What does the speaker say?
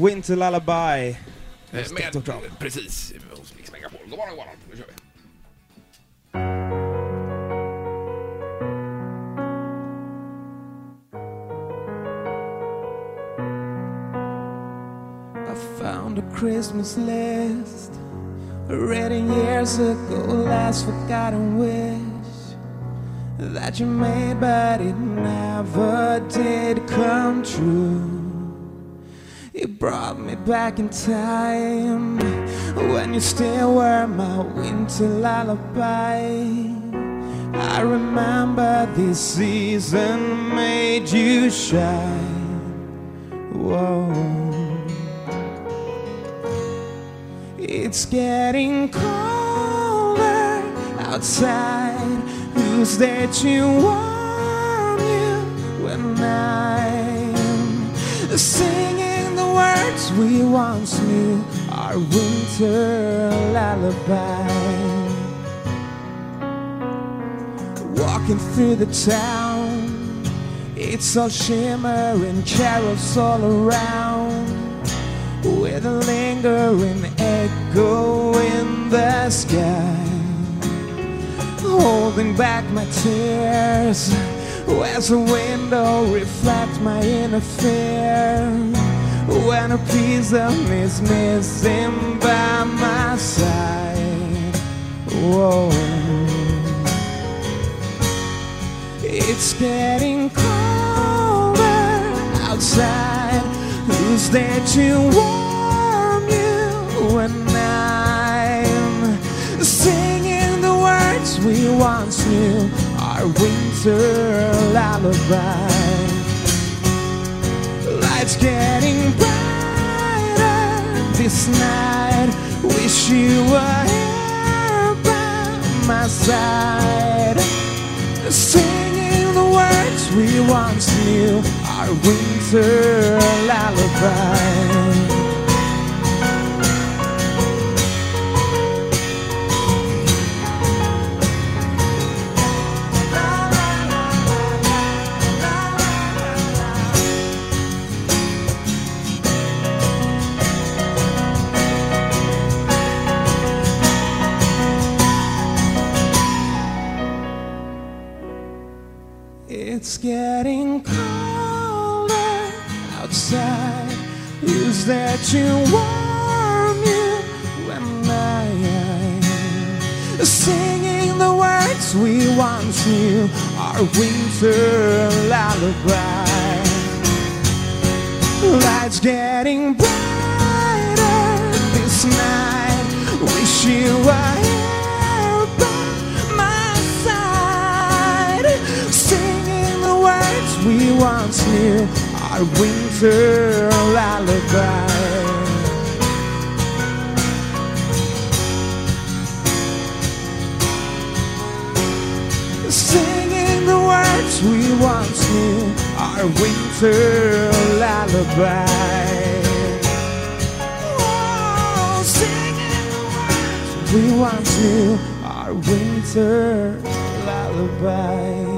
Winter Lullaby. Eh, Med Med, Dr. Precis, hos Mix Megapol. God morgon, god morgon. Nu kör vi. I found a Christmas list written years ago, last forgotten wish that you made, but it never did come true. It brought me back in time when you still were my winter lullaby. I remember this season made you shine. Whoa. It's getting colder outside. Who's there to warm you when I'm words we once knew? Our winter lullaby. Walking through the town, it's all shimmering, carols all around with a lingering echo in the sky. Holding back my tears as a window reflects my inner fear. When a piece of me is missing by my side. Whoa. It's getting colder outside. Who's there to warm you when I'm singing the words we once knew? Our winter lullaby. Lights getting brighter this night. Wish you were here by my side singing the words we once knew, our winter lullaby. It's getting colder outside. Who's there to warm you when I am singing the words we once knew? Our winter lullaby. Lights getting brighter this night. Wish you were once knew. Our winter lullaby. Singing the words we once knew, our winter lullaby. Oh, singing the words we once knew, our winter lullaby.